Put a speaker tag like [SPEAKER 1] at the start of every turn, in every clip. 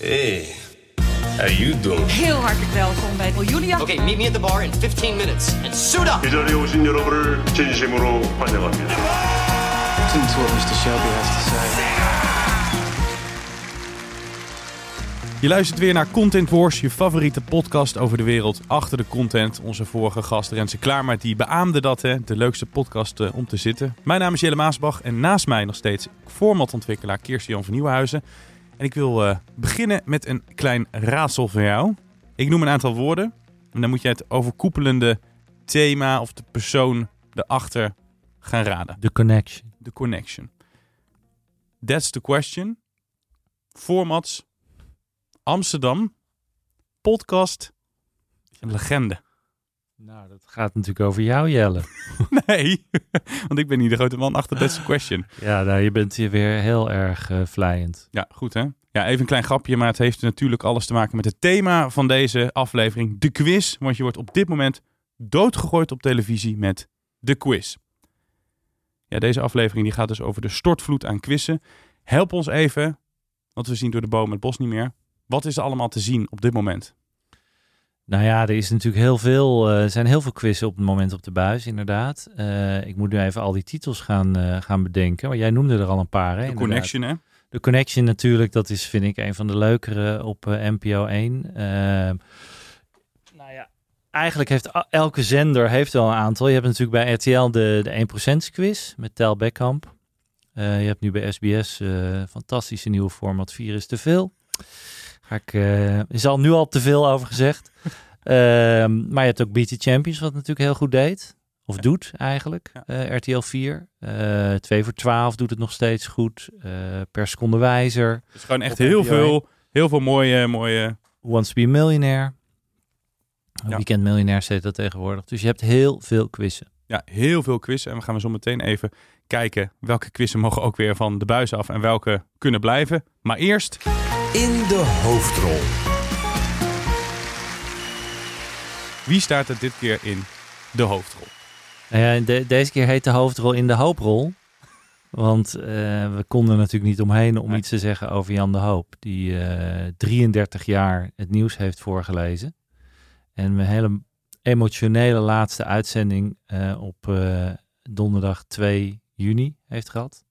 [SPEAKER 1] Hey, how you doing?
[SPEAKER 2] Heel hartelijk welkom bij Julia.
[SPEAKER 3] Okay, meet me at the bar in 15 minutes and suit up.
[SPEAKER 4] 이 자리에 오신 여러분을 진심으로 환영합니다.
[SPEAKER 5] Listen to what Mr. Shelby has to say.
[SPEAKER 6] Je luistert weer naar Content Wars, je favoriete podcast over de wereld achter de content. Onze vorige gast Renze Klaarma, die beaamde dat, hè, de leukste podcast eh, om te zitten. Mijn naam is Jelle Maasbach en naast mij nog steeds formatontwikkelaar Kirsten-Jan van Nieuwenhuizen. En ik wil eh, beginnen met een klein raadsel voor jou. Ik noem een aantal woorden en dan moet je het overkoepelende thema of de persoon erachter gaan raden.
[SPEAKER 7] The Connection.
[SPEAKER 6] The connection. That's the question. Formats. Amsterdam. Podcast. Legende.
[SPEAKER 7] Nou, dat gaat natuurlijk over jou, Jelle.
[SPEAKER 6] Nee, want ik ben niet de grote man achter That's question.
[SPEAKER 7] Ja, nou, je bent hier weer heel erg eh vlijend.
[SPEAKER 6] Ja, goed hè? Ja, even een klein grapje, maar het heeft natuurlijk alles te maken met het thema van deze aflevering. De quiz, want je wordt op dit moment doodgegooid op televisie met de quiz. Ja, deze aflevering die gaat dus over de stortvloed aan quizzen. Help ons even, want we zien door de boom het bos niet meer. Wat is er allemaal te zien op dit moment?
[SPEAKER 7] Nou ja, er is natuurlijk heel veel, eh, er zijn heel veel quizzen op het moment op de buis, inderdaad. Eh, ik moet nu even al die titels gaan, eh, gaan bedenken, maar jij noemde er al een paar. Hè,
[SPEAKER 6] De connection hè?
[SPEAKER 7] De Connection natuurlijk, dat is vind ik een van de leukere op NPO 1. Ehm, nou ja, eigenlijk heeft elke zender heeft wel een aantal. Je hebt natuurlijk bij RTL de, de 1% quiz met Tel Beckamp. Je hebt nu bij SBS fantastische nieuwe format 4 is te veel. Ga ik, eh, is al nu al te veel over gezegd. Ehm, maar je hebt ook Beat the Champions, wat natuurlijk heel goed deed. Of doet eigenlijk.
[SPEAKER 6] Ja.
[SPEAKER 7] RTL 4. Eh 2 voor 12 doet het nog steeds goed. Eh, per seconde wijzer.
[SPEAKER 6] Is gewoon echt heel
[SPEAKER 7] NPO
[SPEAKER 6] veel, heel veel mooie, mooie...
[SPEAKER 7] Wants to be a Millionaire.
[SPEAKER 6] Ja.
[SPEAKER 7] Weekend Miljonair heet dat tegenwoordig. Dus je hebt heel veel quizzen.
[SPEAKER 6] Ja, heel veel quizzen. En we gaan zo meteen even kijken welke quizzen mogen ook weer van de buis af en welke kunnen blijven. Maar eerst...
[SPEAKER 1] In de hoofdrol.
[SPEAKER 6] Wie staat er dit keer in de hoofdrol?
[SPEAKER 7] Nou ja, de- deze keer heet de hoofdrol in de hooprol. Want eh, we konden natuurlijk niet omheen om
[SPEAKER 6] Nee.
[SPEAKER 7] iets te zeggen over Jan de Hoop. Die eh 33 jaar het nieuws heeft voorgelezen. En een hele emotionele laatste uitzending eh, op eh, donderdag 2 juni heeft gehad.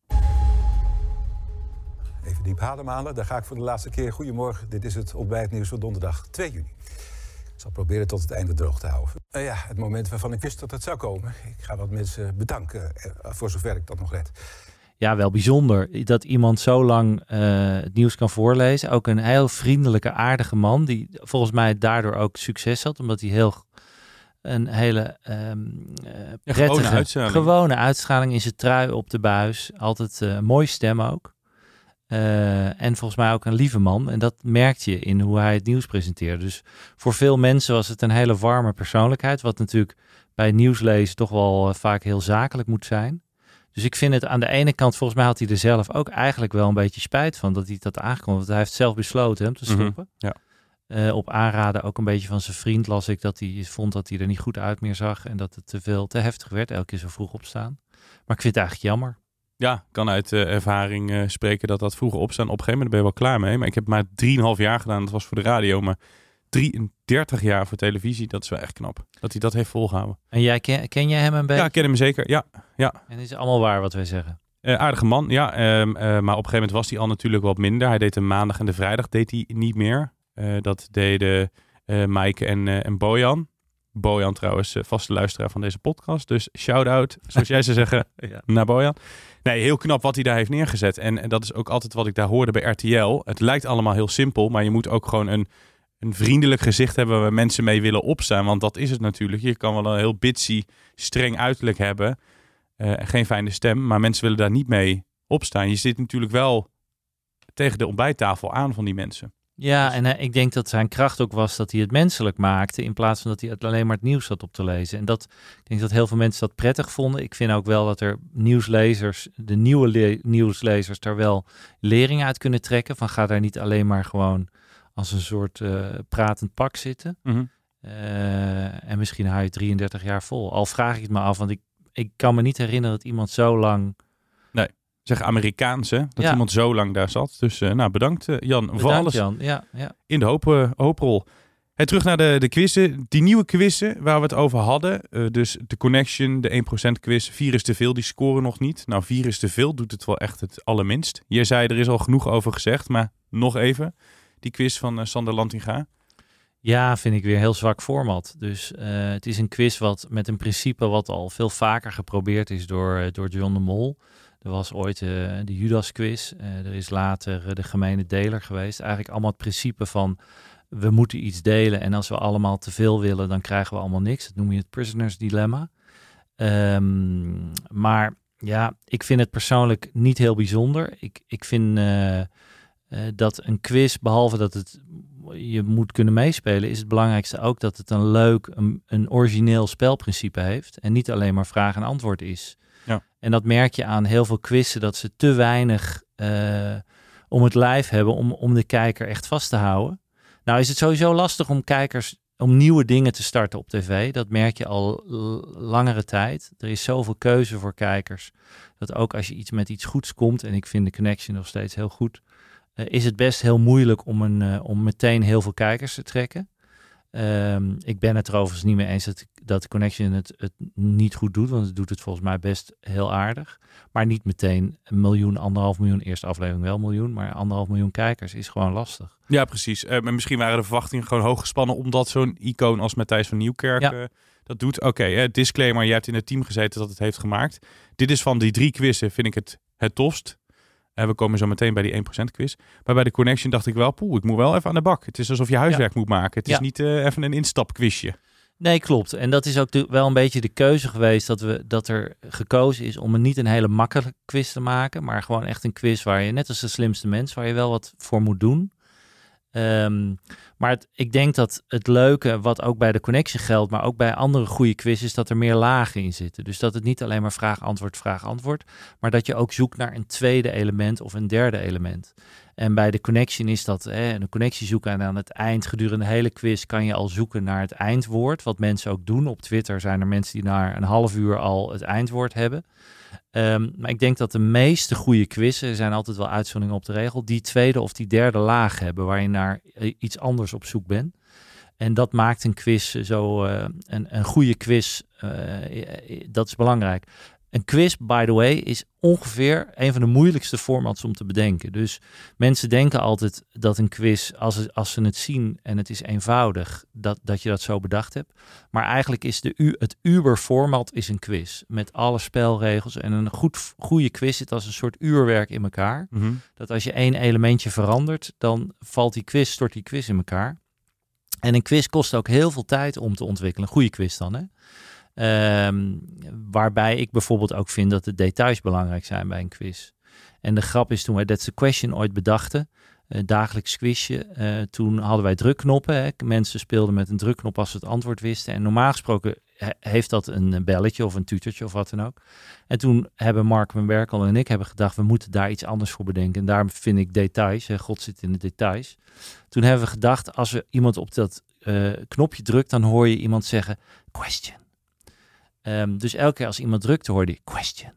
[SPEAKER 8] Even diep ademhalen, daar ga ik voor de laatste keer. Goedemorgen, dit is het ontbijtnieuws van donderdag 2 juni. Ik zal proberen tot het einde droog te houden. Eh, ja, het moment waarvan ik wist dat het zou komen. Ik ga wat mensen bedanken, eh, voor zover ik dat nog red.
[SPEAKER 7] ja, wel bijzonder dat iemand zo lang eh, het nieuws kan voorlezen. Ook een heel vriendelijke, aardige man, die volgens mij daardoor ook succes had, omdat hij heel een hele ehm eh, prettige,
[SPEAKER 6] uitstraling.
[SPEAKER 7] gewone uitstraling in zijn trui op de buis. Altijd een mooie stem ook. Eh, en volgens mij ook een lieve man. En dat merkte je in hoe hij het nieuws presenteerde. Dus voor veel mensen was het een hele warme persoonlijkheid. Wat natuurlijk bij nieuwslezen toch wel eh, vaak heel zakelijk moet zijn. Dus ik vind het aan de ene kant, volgens mij had hij er zelf ook eigenlijk wel een beetje spijt van dat hij dat aangekondigd. Want hij heeft zelf besloten hem te
[SPEAKER 6] Mhm,
[SPEAKER 7] stoppen.
[SPEAKER 6] ja.
[SPEAKER 7] Eh, op aanraden ook een beetje van zijn vriend las ik dat hij vond dat hij er niet goed uit meer zag. En dat het te veel, te heftig werd. Elke keer zo vroeg opstaan. Maar ik vind het eigenlijk jammer.
[SPEAKER 6] Ja, ik kan uit eh, ervaring eh, spreken dat dat vroeger opstaan. Op een gegeven moment ben je wel klaar mee. Maar ik heb maar 3,5 jaar gedaan. Dat was voor de radio. Maar 33 jaar voor televisie, dat is wel echt knap. Dat hij dat heeft volgehouden.
[SPEAKER 7] En jij ken, ken jij hem een beetje?
[SPEAKER 6] Ja, ik ken hem zeker. Ja, ja.
[SPEAKER 7] En is allemaal waar wat wij zeggen.
[SPEAKER 6] Eh, aardige man, ja. ehm, eh, maar op een gegeven moment was hij al natuurlijk wat minder. Hij deed de maandag en de vrijdag deed hij niet meer. Dat deden Maaike en, en Bojan. Bojan trouwens, eh, vaste luisteraar van deze podcast. Dus shout-out, zoals jij zou zeggen, naar Bojan. Nee, heel knap wat hij daar heeft neergezet. En, en dat is ook altijd wat ik daar hoorde bij RTL. Het lijkt allemaal heel simpel, maar je moet ook gewoon een, een vriendelijk gezicht hebben waar mensen mee willen opstaan. Want dat is het natuurlijk. Je kan wel een heel bitsy, streng uiterlijk hebben. eh, en geen fijne stem, maar mensen willen daar niet mee opstaan. Je zit natuurlijk wel tegen de ontbijttafel aan van die mensen.
[SPEAKER 7] Ja, en eh, ik denk dat zijn kracht ook was dat hij het menselijk maakte in plaats van dat hij het alleen maar het nieuws zat op te lezen. En dat, ik denk dat heel veel mensen dat prettig vonden. Ik vind ook wel dat er nieuwslezers, de nieuwe le- nieuwslezers, daar wel lering uit kunnen trekken. Van ga daar niet alleen maar gewoon als een soort eh, pratend pak zitten.
[SPEAKER 6] Mhm.
[SPEAKER 7] Eh, en misschien hou je 33 jaar vol. Al vraag ik het me af, want ik, ik kan me niet herinneren dat iemand zo lang...
[SPEAKER 6] Zeg Amerikaans, hè? Dat
[SPEAKER 7] Ja.
[SPEAKER 6] iemand zo lang daar zat. Dus eh, nou, bedankt eh, Jan voor alles
[SPEAKER 7] Jan. Ja, ja.
[SPEAKER 6] in de hoop, eh, hooprol. En terug naar de, de quizzen. Die nieuwe quizzen waar we het over hadden. eh, dus de Connection, de 1% quiz. 4 is te veel, die scoren nog niet. Nou, 4 is te veel, doet het wel echt het allerminst. Je zei, er is al genoeg over gezegd, maar nog even. Die quiz van eh, Sander Lantinga.
[SPEAKER 7] Ja, vind ik weer heel zwak format. Dus eh, het is een quiz wat met een principe wat al veel vaker geprobeerd is door, eh, door John de Mol. Er was ooit eh, de Judas quiz. Eh, er is later eh, de gemene deler geweest. Eigenlijk allemaal het principe van we moeten iets delen en als we allemaal te veel willen, dan krijgen we allemaal niks. Dat noem je het prisoners dilemma. Ehm, maar ja, ik vind het persoonlijk niet heel bijzonder. Ik, ik vind dat een quiz, behalve dat het je moet kunnen meespelen, is het belangrijkste ook dat het een leuk, een origineel spelprincipe heeft. En niet alleen maar vraag en antwoord is. En dat merk je aan heel veel quizzen, dat ze te weinig eh, om het lijf hebben om, om de kijker echt vast te houden. Nou is het sowieso lastig om kijkers, om nieuwe dingen te starten op tv. Dat merk je al langere tijd. Er is zoveel keuze voor kijkers. Dat ook als je iets met iets goeds komt, en ik vind de connection nog steeds heel goed, eh, is het best heel moeilijk om, een, eh, om meteen heel veel kijkers te trekken. Ehm, ik ben het er overigens niet mee eens dat, dat Connection het, het niet goed doet, want het doet het volgens mij best heel aardig. Maar niet meteen een miljoen, anderhalf miljoen, eerste aflevering wel een miljoen, maar anderhalf miljoen kijkers is gewoon lastig.
[SPEAKER 6] Ja, precies. Eh, maar misschien waren de verwachtingen gewoon hoog gespannen omdat zo'n icoon als Matthijs van Nieuwkerk
[SPEAKER 7] Ja.
[SPEAKER 6] eh, dat doet. Oké, disclaimer, je hebt in het team gezeten dat het heeft gemaakt. Dit is van die drie quizzen, vind ik het het tofst. En we komen zo meteen bij die 1% quiz. Maar bij de Connection dacht ik wel, poeh, ik moet wel even aan de bak. Het is alsof je huiswerk moet maken. Het is
[SPEAKER 7] Ja.
[SPEAKER 6] niet eh, even een instapquizje.
[SPEAKER 7] Nee, klopt. En dat is ook wel een beetje de keuze geweest dat, we, dat er gekozen is om een niet een hele makkelijke quiz te maken, maar gewoon echt een quiz waar je, net als de slimste mens, waar je wel wat voor moet doen. Ehm, maar het- ik denk dat het leuke, wat ook bij de Connection geldt, maar ook bij andere goede quizzes, is dat er meer lagen in zitten. Dus dat het niet alleen maar vraag-antwoord, vraag-antwoord, maar dat je ook zoekt naar een tweede element of een derde element. En bij de connection is dat hè, een connectie zoeken en aan het eind, gedurende de hele quiz, kan je al zoeken naar het eindwoord. Wat mensen ook doen. Op Twitter zijn er mensen die na een half uur al het eindwoord hebben. Ehm, maar ik denk dat de meeste goede quizzen, zijn altijd wel uitzonderingen op de regel, die tweede of die derde laag hebben, waar je naar eh, iets anders op zoek bent. En dat maakt een quiz zo, eh, een, een goede quiz, eh, dat is belangrijk. Een quiz, by the way, is ongeveer een van de moeilijkste formats om te bedenken. Dus mensen denken altijd dat een quiz, als, als ze het zien en het is eenvoudig, dat, dat je dat zo bedacht hebt. Maar eigenlijk is de, het Uber-format is een quiz. Met alle spelregels. En een goed, goede quiz zit als een soort uurwerk in elkaar. Dat als je één elementje verandert, dan valt die quiz, stort die quiz in elkaar. En een quiz kost ook heel veel tijd om te ontwikkelen. Een goede quiz dan, hè? Ehm, waarbij ik bijvoorbeeld ook vind dat de details belangrijk zijn bij een quiz. En de grap is toen wij That's the Question ooit bedachten, eh, dagelijks quizje, eh, toen hadden wij drukknoppen. Hè. Mensen speelden met een drukknop als ze het antwoord wisten. En normaal gesproken he- heeft dat een belletje of een tutertje of wat dan ook. En toen hebben Mark van Berkel en ik hebben gedacht, we moeten daar iets anders voor bedenken. En daarom vind ik details, hè, God zit in de details. Toen hebben we gedacht, als we iemand op dat eh, knopje drukt, dan hoor je iemand zeggen, question. Ehm, dus elke keer als iemand drukte, hoorde je question.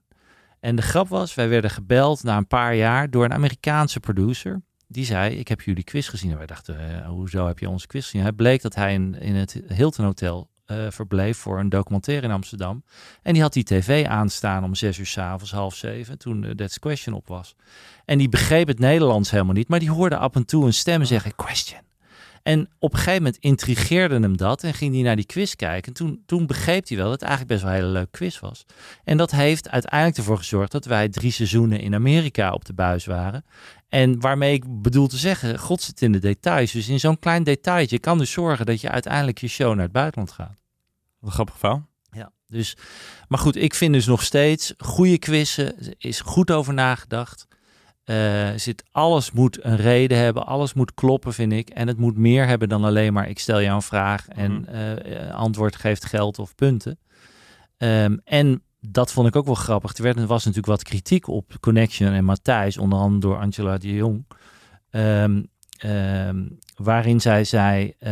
[SPEAKER 7] En de grap was, wij werden gebeld na een paar jaar door een Amerikaanse producer. Die zei, ik heb jullie quiz gezien. En wij dachten, hoezo heb je onze quiz gezien? Het bleek dat hij in, in het Hilton Hotel eh, verbleef voor een documentaire in Amsterdam. En die had die tv aanstaan om zes uur s'avonds, half zeven, toen uh, That's Question op was. En die begreep het Nederlands helemaal niet, maar die hoorde af en toe een stem zeggen, question. En op een gegeven moment intrigeerde hem dat en ging hij naar die quiz kijken. En toen, toen begreep hij wel dat het eigenlijk best wel een hele leuke quiz was. En dat heeft uiteindelijk ervoor gezorgd dat wij drie seizoenen in Amerika op de buis waren. En waarmee ik bedoel te zeggen, God zit in de details. Dus in zo'n klein detailtje kan dus zorgen dat je uiteindelijk je show naar het buitenland gaat.
[SPEAKER 6] Wat een grappig verhaal.
[SPEAKER 7] Ja, dus, maar goed, ik vind dus nog steeds goede quizzen, is goed over nagedacht. Eh, zit, alles moet een reden hebben, alles moet kloppen, vind ik. En het moet meer hebben dan alleen maar ik stel jou een vraag en
[SPEAKER 6] Mhm.
[SPEAKER 7] eh, eh, antwoord geeft geld of punten. Ehm, en dat vond ik ook wel grappig. Er werd, er was natuurlijk wat kritiek op Connection en Matthijs, onder andere door Angela de Jong. Ehm, waarin zij zei, eh,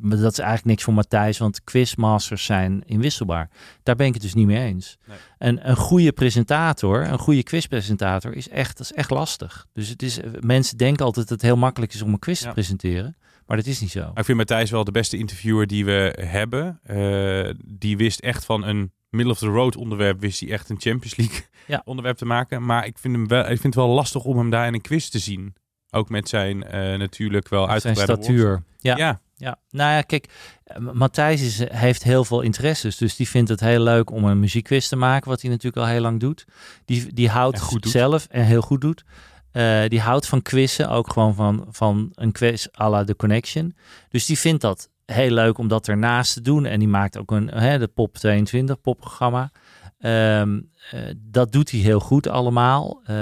[SPEAKER 7] maar dat is eigenlijk niks voor Matthijs, want quizmasters zijn inwisselbaar. Daar ben ik het dus niet mee eens.
[SPEAKER 6] Nee.
[SPEAKER 7] En een goede presentator, een goede quizpresentator, is echt, dat is echt lastig. Dus het is, mensen denken altijd dat het heel makkelijk is om een quiz
[SPEAKER 6] Ja.
[SPEAKER 7] te presenteren, maar dat is niet zo.
[SPEAKER 6] Ik vind Matthijs wel de beste interviewer die we hebben. Eh, die wist echt van een middle of the road onderwerp, wist hij echt een Champions League
[SPEAKER 7] Ja.
[SPEAKER 6] onderwerp te maken. Maar ik vind, hem wel, ik vind het wel lastig om hem daar in een quiz te zien. Ook met zijn eh, natuurlijk wel
[SPEAKER 7] Zijn
[SPEAKER 6] uitgebreide
[SPEAKER 7] statuur. Ja.
[SPEAKER 6] Ja.
[SPEAKER 7] Ja, nou ja, kijk, eh, Matthijs is, heeft heel veel interesses. Dus die vindt het heel leuk om een muziekquiz te maken, wat hij natuurlijk al heel lang doet. Die, die houdt
[SPEAKER 6] En goed doet.
[SPEAKER 7] zelf en heel goed doet. Eh, die houdt van quizzen, ook gewoon van, van een quiz à la The Connection. Dus die vindt dat heel leuk om dat ernaast te doen. En die maakt ook een, hè, de Pop 22 popprogramma. Ehm, eh, dat doet hij heel goed allemaal. Eh,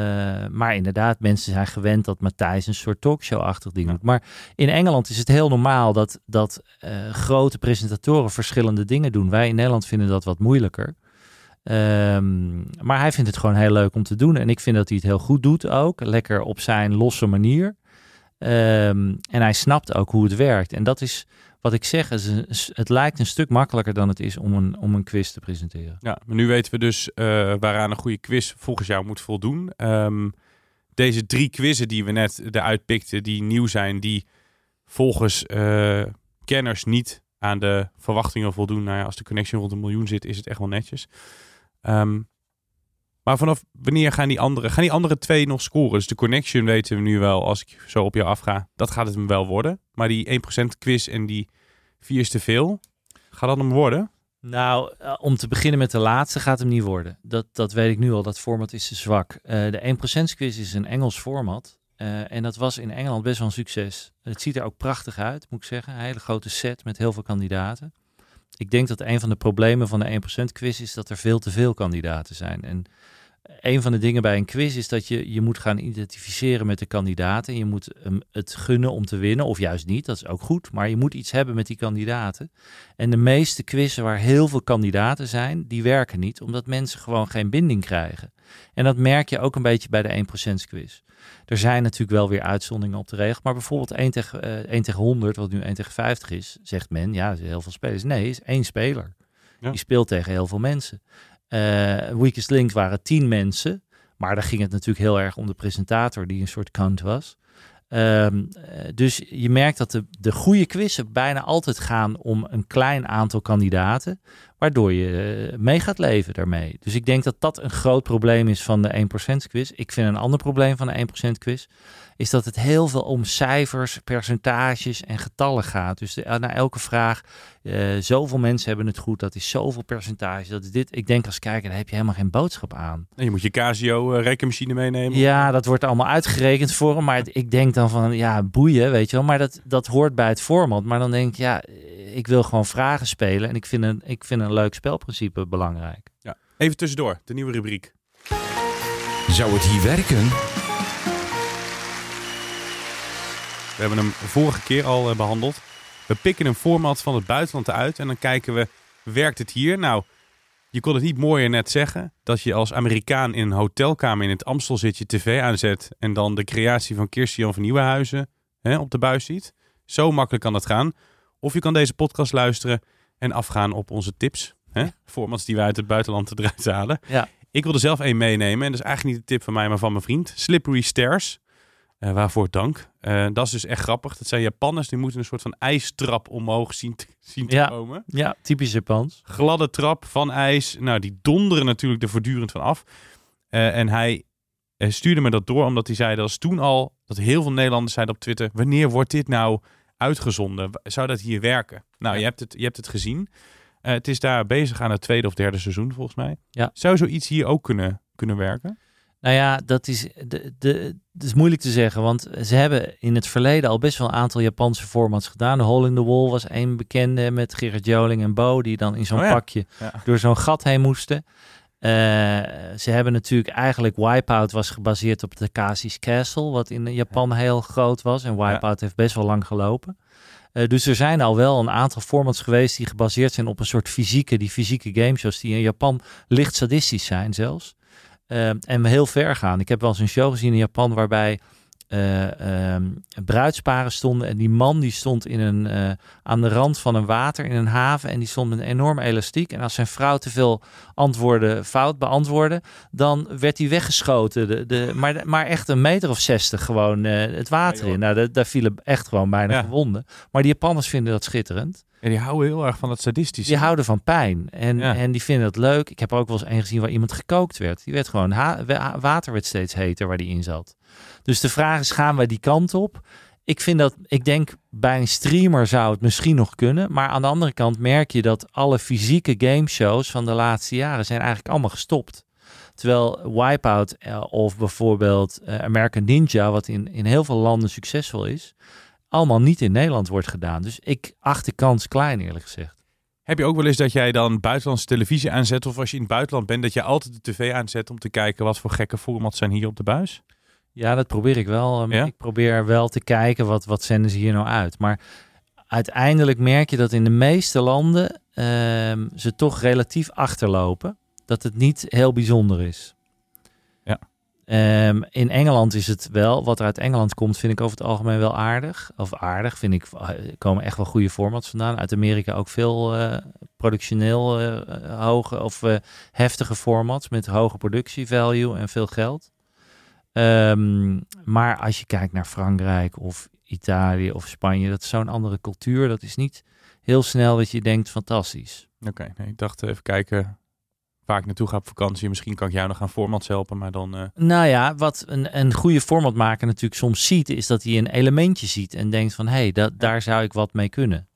[SPEAKER 7] maar inderdaad, mensen zijn gewend dat Matthijs een soort talkshow-achtig ding
[SPEAKER 6] Ja.
[SPEAKER 7] doet. Maar in Engeland is het heel normaal dat, dat eh, grote presentatoren verschillende dingen doen. Wij in Nederland vinden dat wat moeilijker. Ehm, maar hij vindt het gewoon heel leuk om te doen. En ik vind dat hij het heel goed doet ook. Lekker op zijn losse manier. Ehm, en hij snapt ook hoe het werkt. En dat is wat ik zeg. is Het lijkt een stuk makkelijker dan het is om een, om een quiz te presenteren.
[SPEAKER 6] Ja, maar nu weten we dus eh, waaraan een goede quiz volgens jou moet voldoen. Ehm, deze drie quizzen die we net eruit pikten, die nieuw zijn, die volgens eh, kenners niet aan de verwachtingen voldoen. Nou ja, als de connection rond een miljoen zit, is het echt wel netjes. Ehm, maar vanaf wanneer gaan die andere, gaan die andere twee nog scoren? Dus de connection weten we nu wel, als ik zo op jou afga, dat gaat het hem wel worden. Maar die 1% quiz en die 4 is te veel, gaat dat hem worden?
[SPEAKER 7] Nou, eh, om te beginnen met de laatste gaat hem niet worden. Dat, dat weet ik nu al. Dat format is te zwak. Eh, de 1% quiz is een Engels format. Eh, en dat was in Engeland best wel een succes. Het ziet er ook prachtig uit, moet ik zeggen. Een hele grote set met heel veel kandidaten. Ik denk dat een van de problemen van de 1% quiz is dat er veel te veel kandidaten zijn. En een van de dingen bij een quiz is dat je je moet gaan identificeren met de kandidaten. Je moet hem het gunnen om te winnen, of juist niet. Dat is ook goed. Maar je moet iets hebben met die kandidaten. En de meeste quizzen waar heel veel kandidaten zijn, die werken niet, omdat mensen gewoon geen binding krijgen. En dat merk je ook een beetje bij de 1% quiz. Er zijn natuurlijk wel weer uitzonderingen op de regel, maar bijvoorbeeld 1 tegen, eh 1 tegen 100, wat nu 1 tegen 50 is, zegt men, ja, heel veel spelers. Nee, is één speler.
[SPEAKER 6] Ja.
[SPEAKER 7] Die speelt tegen heel veel mensen. Eh Weakest Link waren 10 mensen, maar daar ging het natuurlijk heel erg om de presentator, die een soort count was. Ehm, eh, dus je merkt dat de, de goede quizzen bijna altijd gaan om een klein aantal kandidaten, waardoor je eh, mee gaat leven daarmee. Dus ik denk dat dat een groot probleem is van de 1% quiz. Ik vind een ander probleem van de 1% quiz is dat het heel veel om cijfers, percentages en getallen gaat. Dus de, na elke vraag, eh, zoveel mensen hebben het goed, dat is zoveel percentage, dat is dit. Ik denk als kijker, daar heb je helemaal geen boodschap aan.
[SPEAKER 6] En je moet je Casio eh, rekenmachine meenemen.
[SPEAKER 7] Ja, dat wordt allemaal uitgerekend voor hem. Maar het- ik denk dan van, ja, boeien, weet je wel. Maar dat, dat hoort bij het format. Maar dan denk ik, ja, ik wil gewoon vragen spelen. En ik vind een, ik vind een leuk spelprincipe belangrijk.
[SPEAKER 6] Ja. Even tussendoor, de nieuwe rubriek.
[SPEAKER 1] Zou het hier werken?
[SPEAKER 6] We hebben hem vorige keer al eh, behandeld. We pikken een format van het buitenland uit en dan kijken we, werkt het hier? Nou, je kon het niet mooier net zeggen, dat je als Amerikaan in een hotelkamer in het Amstel zit, je tv aanzet en dan de creatie van Kirstian van Nieuwenhuizen hè, op de buis ziet. Zo makkelijk kan dat gaan. Of je kan deze podcast luisteren en afgaan op onze tips. Hè? Formats die wij uit het buitenland eruit halen.
[SPEAKER 7] Ja.
[SPEAKER 6] Ik wilde zelf één meenemen. En dat is eigenlijk niet de tip van mij, maar van mijn vriend. Slippery Stairs. Eh, waarvoor dank. Eh, dat is dus echt grappig. Dat zijn Japanners die moeten een soort van ijstrap omhoog zien te, zien te
[SPEAKER 7] Ja.
[SPEAKER 6] komen.
[SPEAKER 7] Ja, typisch Japans.
[SPEAKER 6] Gladde trap van ijs. Nou, die donderen natuurlijk er voortdurend van af. Eh, en hij stuurde me dat door omdat hij zei dat was toen al dat heel veel Nederlanders zeiden op Twitter: wanneer wordt dit nou uitgezonden? Zou dat hier werken? Nou,
[SPEAKER 7] Ja.
[SPEAKER 6] je, hebt het, je hebt het gezien. Eh, het is daar bezig aan het tweede of derde seizoen volgens mij.
[SPEAKER 7] Ja.
[SPEAKER 6] Zou zoiets hier ook kunnen, kunnen werken?
[SPEAKER 7] Nou ja, dat is, de, de, is moeilijk te zeggen, want ze hebben in het verleden al best wel een aantal Japanse formats gedaan. De Hole in the Wall was één bekende met Gerard Joling en Bo, die dan in zo'n
[SPEAKER 6] Oh ja.
[SPEAKER 7] pakje
[SPEAKER 6] Ja.
[SPEAKER 7] door zo'n gat heen moesten. Ze hebben natuurlijk eigenlijk Wipeout was gebaseerd op de Kasi's Castle, wat in Japan heel groot was. En Wipeout heeft best wel lang gelopen. Uh, dus er zijn al wel een aantal formats geweest die gebaseerd zijn op een soort fysieke, die fysieke gameshows die in Japan licht sadistisch zijn zelfs. Uh, en heel ver gaan. Ik heb wel eens een show gezien in Japan waarbij uh, bruidsparen stonden. En die man die stond in een, uh, aan de rand van een water in een haven. En die stond met een enorme elastiek. En als zijn vrouw te veel antwoorden fout beantwoordde, dan werd hij weggeschoten. De, de, maar, maar echt een meter of zestig gewoon uh, het water in. Nou, daar vielen echt gewoon bijna ja. gewonden. Maar die Japanners vinden dat schitterend.
[SPEAKER 6] En die houden heel erg van dat sadistische.
[SPEAKER 7] Die houden van pijn. En, ja. en die vinden het leuk. Ik heb er ook wel eens een gezien waar iemand gekookt werd. Die werd gewoon, water werd steeds heter waar die in zat. Dus de vraag is, gaan we die kant op? Ik vind dat, ik denk bij een streamer zou het misschien nog kunnen. Maar aan de andere kant merk je dat alle fysieke gameshows van de laatste jaren zijn eigenlijk allemaal gestopt. Terwijl Wipeout eh, of bijvoorbeeld uh, American Ninja, wat in, in heel veel landen succesvol is, allemaal niet in Nederland wordt gedaan. Dus ik acht de kans klein, eerlijk gezegd.
[SPEAKER 6] Heb je ook wel eens dat jij dan buitenlandse televisie aanzet, of als je in het buitenland bent, dat je altijd de tv aanzet om te kijken wat voor gekke formats zijn hier op de buis?
[SPEAKER 7] Ja, dat probeer ik wel. Ja? Ik probeer wel te kijken wat, wat zenden ze hier nou uit. Maar uiteindelijk merk je dat in de meeste landen um, ze toch relatief achterlopen. Dat het niet heel bijzonder is.
[SPEAKER 6] Ja.
[SPEAKER 7] Um, in Engeland is het wel, wat er uit Engeland komt, vind ik over het algemeen wel aardig. Of aardig, vind ik, er komen echt wel goede formats vandaan. Uit Amerika ook veel uh, productioneel uh, hoge of heftige formats met hoge productievalue en veel geld. Um, maar als je kijkt naar Frankrijk of Italië of Spanje, dat is zo'n andere cultuur. Dat is niet heel snel dat je denkt fantastisch.
[SPEAKER 6] Oké, nee, ik dacht even kijken waar ik naartoe ga op vakantie. Misschien kan ik jou nog aan formats helpen, maar dan... Uh...
[SPEAKER 7] Nou ja, wat een, een goede formatmaker natuurlijk soms ziet, is dat hij een elementje ziet en denkt van, hé, hey, dat, daar zou ik wat mee kunnen.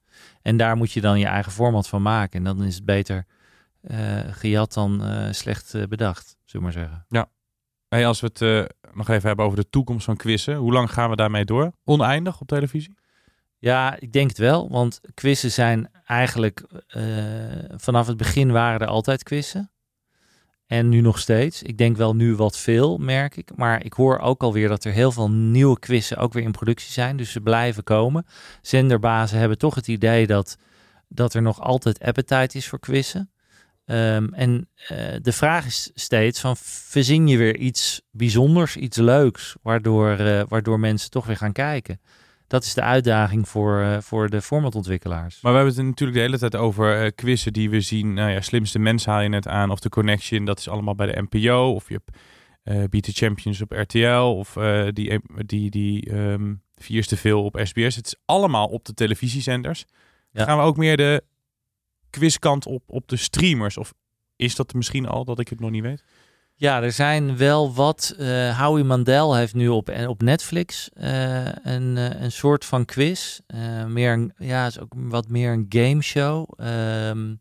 [SPEAKER 7] En daar moet je dan je eigen format van maken. En dan is het beter uh, gejat dan uh, slecht bedacht, zullen we maar zeggen.
[SPEAKER 6] Ja. Als we het nog even hebben over de toekomst van quizzen. Hoe lang gaan we daarmee door? Oneindig op televisie?
[SPEAKER 7] Ja, ik denk het wel. Want quizzen zijn eigenlijk... Uh, vanaf het begin waren er altijd quizzen. En nu nog steeds. Ik denk wel nu wat veel, merk ik. Maar ik hoor ook alweer dat er heel veel nieuwe quizzen ook weer in productie zijn. Dus ze blijven komen. Zenderbazen hebben toch het idee dat, dat er nog altijd appetite is voor quizzen. Um, en uh, de vraag is steeds van verzin je weer iets bijzonders, iets leuks, waardoor, uh, waardoor mensen toch weer gaan kijken. Dat is de uitdaging voor, uh, voor de formatontwikkelaars.
[SPEAKER 6] Maar we hebben het natuurlijk de hele tijd over quizzen die we zien. Nou ja, slimste mens haal je net aan. Of de Connection, dat is allemaal bij de NPO. Of je hebt Beat the Champions op RTL. Of die, die, die um, Vierste Veel op SBS. Het is allemaal op de televisiezenders. Ja. Gaan we ook meer de quizkant op, op de streamers? Of is dat misschien al dat ik het nog niet weet?
[SPEAKER 7] Ja, er zijn wel wat. Uh, Howie Mandel heeft nu op, op Netflix uh, een, uh, een soort van quiz. meer een, ja, is ook wat meer een game show. Um,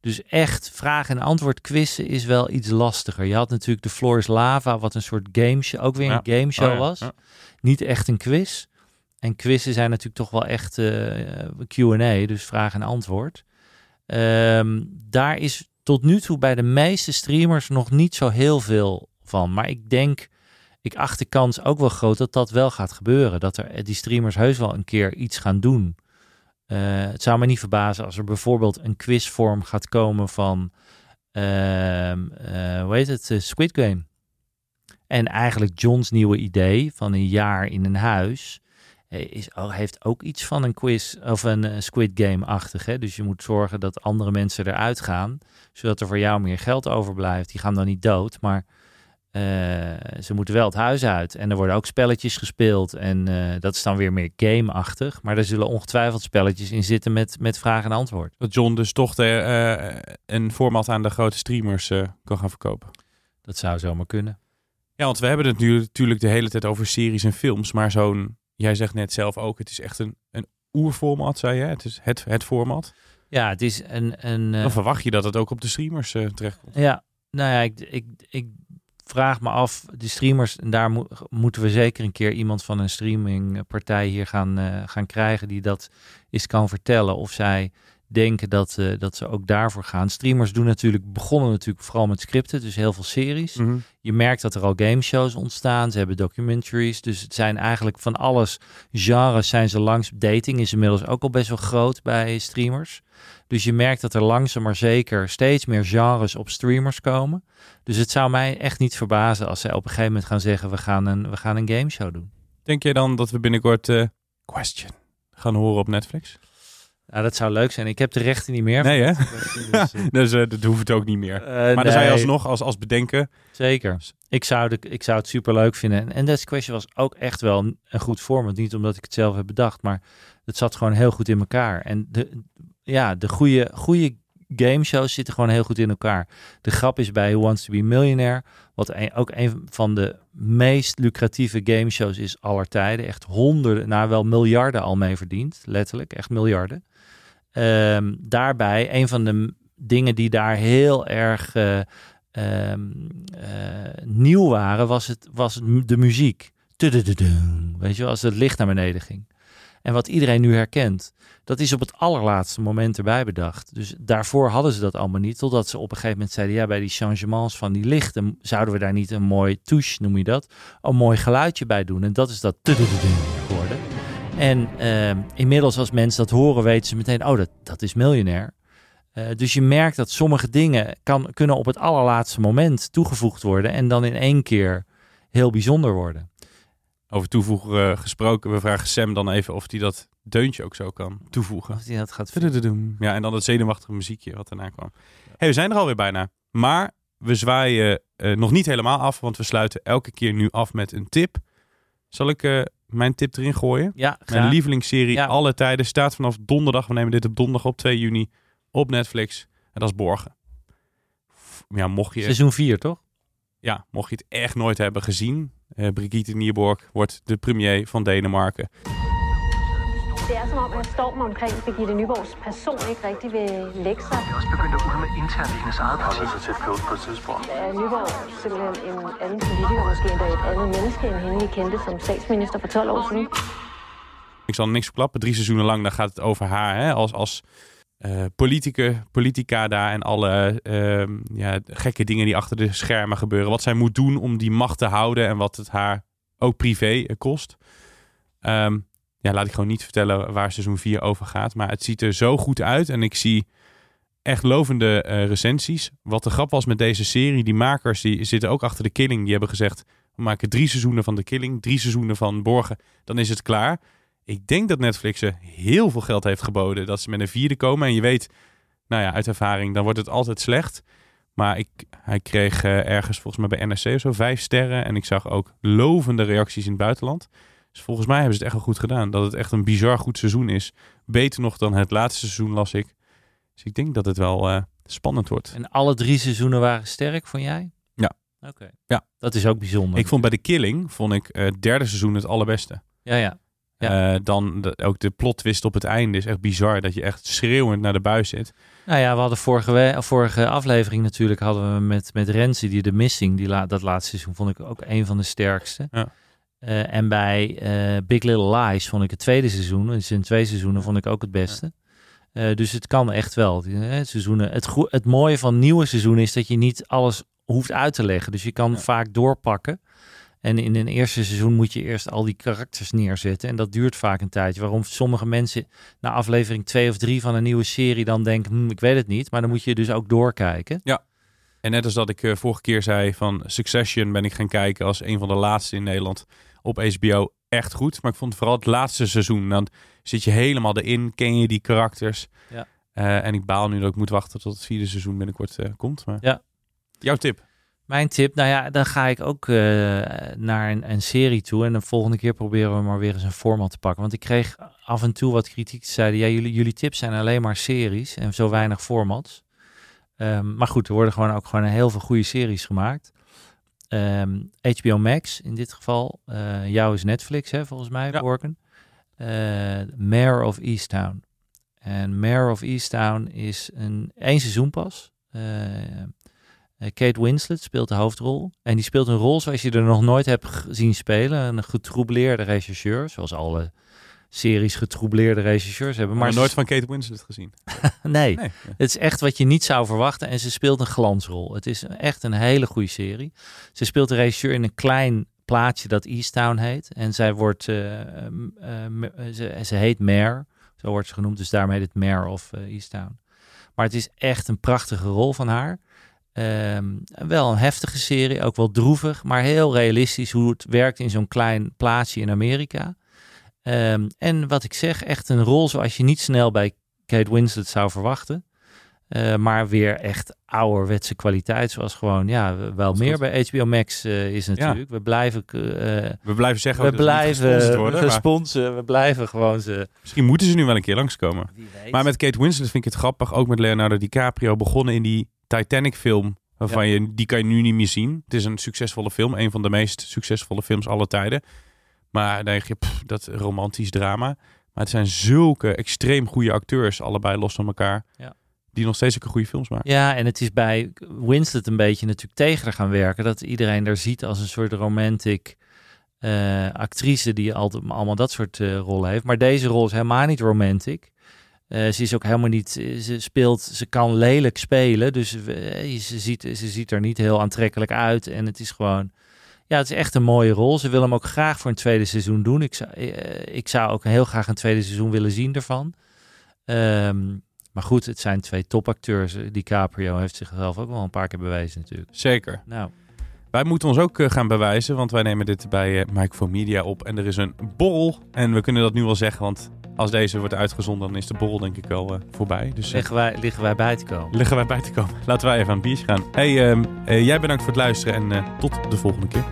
[SPEAKER 7] dus echt vraag en antwoord quizzen is wel iets lastiger. Je had natuurlijk de Floor is Lava, wat een soort game show, ook weer een game show oh, ja. was. Ja. Niet echt een quiz. En quizzen zijn natuurlijk toch wel echt Q&A, dus vraag en antwoord. Um, daar is tot nu toe bij de meeste streamers nog niet zo heel veel van. Maar ik denk, ik acht de kans ook wel groot dat dat wel gaat gebeuren. Dat er die streamers heus wel een keer iets gaan doen. Uh, het zou me niet verbazen als er bijvoorbeeld een quizvorm gaat komen van, uh, uh, hoe heet het, Squid Game. En eigenlijk John's nieuwe idee van een jaar in een huis is, heeft ook iets van een quiz of een uh, Squid Game-achtig. Dus je moet zorgen dat andere mensen eruit gaan, zodat er voor jou meer geld overblijft. Die gaan dan niet dood, maar uh, ze moeten wel het huis uit. En er worden ook spelletjes gespeeld. En uh, dat is dan weer meer game-achtig. Maar er zullen ongetwijfeld spelletjes in zitten met, met vraag en antwoord.
[SPEAKER 6] Dat John dus toch de, een format aan de grote streamers kan gaan verkopen.
[SPEAKER 7] Dat zou zomaar kunnen.
[SPEAKER 6] Ja, want we hebben het nu natuurlijk de hele tijd over series en films. Maar zo'n jij zegt net zelf ook, het is echt een, een oerformat, zei je. Het is het, het format.
[SPEAKER 7] Ja, het is een... een
[SPEAKER 6] Dan verwacht je dat het ook op de streamers uh, terechtkomt.
[SPEAKER 7] Ja, nou ja, ik, ik, ik vraag me af, de streamers, en daar mo moeten we zeker een keer iemand van een streamingpartij hier gaan, uh, gaan krijgen die dat eens kan vertellen. Of zij denken dat, eh, dat ze ook daarvoor gaan. Streamers doen natuurlijk, begonnen natuurlijk vooral met scripten, dus heel veel series.
[SPEAKER 6] Mhm.
[SPEAKER 7] Je merkt dat er al gameshows ontstaan. Ze hebben documentaries. Dus het zijn eigenlijk van alles genres zijn ze langs. Dating is inmiddels ook al best wel groot bij streamers. Dus je merkt dat er langzaam maar zeker steeds meer genres op streamers komen. Dus het zou mij echt niet verbazen als zij op een gegeven moment gaan zeggen: we gaan een, we gaan een gameshow doen.
[SPEAKER 6] Denk je dan dat we binnenkort eh, Question gaan horen op Netflix?
[SPEAKER 7] Nou, dat zou leuk zijn. Ik heb de rechten niet meer.
[SPEAKER 6] Nee, hè?
[SPEAKER 7] Dus,
[SPEAKER 6] Dus eh, dat hoeft het ook niet meer.
[SPEAKER 7] eh,
[SPEAKER 6] Maar dan zou je
[SPEAKER 7] nee.
[SPEAKER 6] alsnog als, als bedenken...
[SPEAKER 7] Zeker. Ik zou, de, ik zou het super leuk vinden. En, en That's Question was ook echt wel een, een goed format. Niet omdat ik het zelf heb bedacht, maar het zat gewoon heel goed in elkaar. En de, ja, de goede, goede gameshows zitten gewoon heel goed in elkaar. De grap is bij Who Wants to be Millionaire, wat een- ook een van de meest lucratieve gameshows is aller tijden. Echt honderden, nou wel miljarden al mee verdiend. Letterlijk, echt miljarden. Ehm, daarbij, een van de dingen die daar heel erg eh, ehm, eh, nieuw waren, was, het, was de muziek. Weet je als het licht naar beneden ging. En wat iedereen nu herkent, dat is op het allerlaatste moment erbij bedacht. Dus daarvoor hadden ze dat allemaal niet, totdat ze op een gegeven moment zeiden, ja, bij die changements van die lichten, zouden we daar niet een mooi touche, noem je dat, een mooi geluidje bij doen. En dat is dat. En ehm, inmiddels als mensen dat horen, weten ze meteen, oh, dat, dat is miljonair. Eh, dus je merkt dat sommige dingen kan, kunnen op het allerlaatste moment toegevoegd worden en dan in één keer heel bijzonder worden.
[SPEAKER 6] Over toevoegen eh, gesproken. We vragen Sam dan even of hij dat deuntje ook zo kan toevoegen.
[SPEAKER 7] Als die dat gaat
[SPEAKER 6] Tudududoem. Ja, en dan het zenuwachtige muziekje wat daarna kwam. Hey, we zijn er alweer bijna. Maar we zwaaien eh, nog niet helemaal af, want we sluiten elke keer nu af met een tip. Zal ik eh, mijn tip erin gooien?
[SPEAKER 7] Ja,
[SPEAKER 6] Mijn lievelingsserie
[SPEAKER 7] Ja.
[SPEAKER 6] alle tijden staat vanaf donderdag. We nemen dit op donderdag op 2 juni op Netflix. En dat is Borgen. Ja, mocht je,
[SPEAKER 7] Seizoen 4, toch?
[SPEAKER 6] ja, mocht je het echt nooit hebben gezien. eh, Brigitte Nierborg wordt de premier van Denemarken.
[SPEAKER 9] Det er om, at stormen omkring Birgitte Nyborgs person ikke rigtig vil lægge sig.
[SPEAKER 5] også begyndt at ulme internt i hendes eget parti.
[SPEAKER 4] så tæt på på et tidspunkt.
[SPEAKER 9] Er Nyborg simpelthen en anden politiker, måske endda et andet menneske, end hende vi kendte som statsminister for 12 år siden?
[SPEAKER 6] Ik zal niks verklappen. Drie seizoenen lang dan gaat het over haar hè, als, als eh politica, politica daar en alle ehm, ja, gekke dingen die achter de schermen gebeuren. Wat zij moet doen om die macht te houden en wat het haar ook privé eh, kost. Ehm, ja, laat ik gewoon niet vertellen waar seizoen 4 over gaat. Maar het ziet er zo goed uit en ik zie echt lovende eh, recensies. Wat de grap was met deze serie, die makers die zitten ook achter de Killing. Die hebben gezegd, we maken drie seizoenen van de Killing, drie seizoenen van Borgen. Dan is het klaar. Ik denk dat Netflix ze heel veel geld heeft geboden. Dat ze met een vierde komen. En je weet, nou ja, uit ervaring, dan wordt het altijd slecht. Maar ik, hij kreeg eh, ergens volgens mij bij NRC of zo vijf sterren. En ik zag ook lovende reacties in het buitenland. Dus volgens mij hebben ze het echt wel goed gedaan. Dat het echt een bizar goed seizoen is. Beter nog dan het laatste seizoen, las ik. Dus ik denk dat het wel eh, spannend wordt.
[SPEAKER 7] En alle drie seizoenen waren sterk, vond jij?
[SPEAKER 6] Ja.
[SPEAKER 7] Oké.
[SPEAKER 6] Ja.
[SPEAKER 7] Dat is ook bijzonder.
[SPEAKER 6] Ik vond bij de Killing, vond ik eh, het derde seizoen het allerbeste.
[SPEAKER 7] Ja, ja.
[SPEAKER 6] Eh, dan de, ook de plot twist op het einde is echt bizar. Dat je echt schreeuwend naar de buis zit.
[SPEAKER 7] Nou ja, we hadden vorige, vorige aflevering natuurlijk hadden we met, met Renzi, die de Missing, die la, dat laatste seizoen vond ik ook een van de sterkste.
[SPEAKER 6] Ja.
[SPEAKER 7] Eh, en bij eh, Big Little Lies vond ik het tweede seizoen, dus in twee seizoenen vond ik ook het beste. Eh, dus het kan echt wel. Eh, seizoenen. Het, het mooie van nieuwe seizoenen is dat je niet alles hoeft uit te leggen. Dus je kan vaak doorpakken. En in een eerste seizoen moet je eerst al die karakters neerzetten. En dat duurt vaak een tijdje. Waarom sommige mensen na aflevering twee of drie van een nieuwe serie dan denken, hm, ik weet het niet. Maar dan moet je dus ook doorkijken.
[SPEAKER 6] En net als dat ik vorige keer zei van Succession ben ik gaan kijken als een van de laatste in Nederland op HBO. Echt goed. Maar ik vond vooral het laatste seizoen. Dan zit je helemaal erin, ken je die karakters.
[SPEAKER 7] Ja.
[SPEAKER 6] Eh, en ik baal nu dat ik moet wachten tot het vierde seizoen binnenkort eh, komt. Maar...
[SPEAKER 7] Ja.
[SPEAKER 6] Jouw tip?
[SPEAKER 7] Mijn tip, nou ja, dan ga ik ook eh, naar een, een serie toe. En de volgende keer proberen we maar weer eens een format te pakken. Want ik kreeg af en toe wat kritiek. Ze zeiden, ja, jullie, jullie tips zijn alleen maar series en zo weinig formats. Ehm, maar goed, er worden gewoon ook gewoon heel veel goede series gemaakt. Ehm, HBO Max in dit geval. Eh jou is Netflix, hè, volgens mij,
[SPEAKER 6] Ja.
[SPEAKER 7] Eh, Mayor of Easttown. En Mayor of Easttown is een één seizoen pas. Eh, Kate Winslet speelt de hoofdrol. En die speelt een rol zoals je er nog nooit hebt gezien spelen. Een getroubleerde rechercheur, zoals alle series getroubleerde regisseurs hebben.
[SPEAKER 6] Maar
[SPEAKER 7] Maar
[SPEAKER 6] nooit van Kate Winslet gezien.
[SPEAKER 7] nee,
[SPEAKER 6] Nee.
[SPEAKER 7] het is echt wat je niet zou verwachten. En ze speelt een glansrol. Het is echt een hele goede serie. Ze speelt de regisseur in een klein plaatsje dat Easttown heet. En zij wordt, eh, ehm, ze, ze heet Mare. Zo wordt ze genoemd. Dus daarom heet het Mare of eh, Easttown. Maar het is echt een prachtige rol van haar. Ehm, wel een heftige serie, ook wel droevig, maar heel realistisch hoe het werkt in zo'n klein plaatsje in Amerika. Ehm, en wat ik zeg, echt een rol zoals je niet snel bij Kate Winslet zou verwachten. Eh, maar weer echt ouderwetse kwaliteit, zoals gewoon, ja, wel meer bij HBO Max eh, is natuurlijk. We blijven, eh,
[SPEAKER 6] We blijven zeggen
[SPEAKER 7] we
[SPEAKER 6] dat
[SPEAKER 7] blijven
[SPEAKER 6] gesponsord worden, maar
[SPEAKER 7] gesponsord, we blijven gewoon ze.
[SPEAKER 6] Misschien moeten ze nu wel een keer langskomen. Maar met Kate Winslet vind ik het grappig. Ook met Leonardo DiCaprio. Begonnen in die Titanic film. Waarvan je, die kan je nu niet meer zien. Het is een succesvolle film. Een van de meest succesvolle films aller tijden. Maar dan denk je, pff, dat romantisch drama. Maar het zijn zulke extreem goede acteurs. Allebei los van elkaar.
[SPEAKER 7] Ja.
[SPEAKER 6] Die nog steeds ook goede films maken.
[SPEAKER 7] Ja, en het is bij Winslet een beetje natuurlijk tegen gaan werken. Dat iedereen er ziet als een soort romantic eh, actrice die altijd allemaal dat soort eh, rollen heeft. Maar deze rol is helemaal niet romantic. Eh, ze is ook helemaal niet, ze speelt, ze kan lelijk spelen. Dus ze, ziet, ze ziet er niet heel aantrekkelijk uit. En het is gewoon, ja, het is echt een mooie rol. Ze wil hem ook graag voor een tweede seizoen doen. Ik zou, eh, ik zou ook heel graag een tweede seizoen willen zien ervan. Ehm, maar goed, het zijn twee topacteurs. DiCaprio heeft zichzelf ook wel een paar keer bewezen natuurlijk.
[SPEAKER 6] Zeker.
[SPEAKER 7] Nou,
[SPEAKER 6] Wij moeten ons ook eh, gaan bewijzen. Want wij nemen dit bij eh Microphone Media op. En er is een borrel. En we kunnen dat nu wel zeggen. Want als deze wordt uitgezonden, dan is de borrel denk ik al eh, voorbij. Dus eh,
[SPEAKER 7] liggen wij, liggen wij bij te komen.
[SPEAKER 6] liggen wij bij te komen. Laten wij even aan het biertje gaan. Hey, ehm, eh, jij bedankt voor het luisteren. En eh, tot de volgende keer.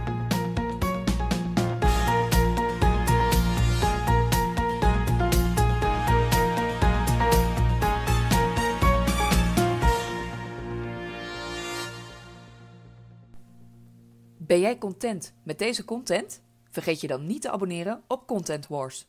[SPEAKER 2] Ben jij content met deze content? Vergeet je dan niet te abonneren op Content Wars.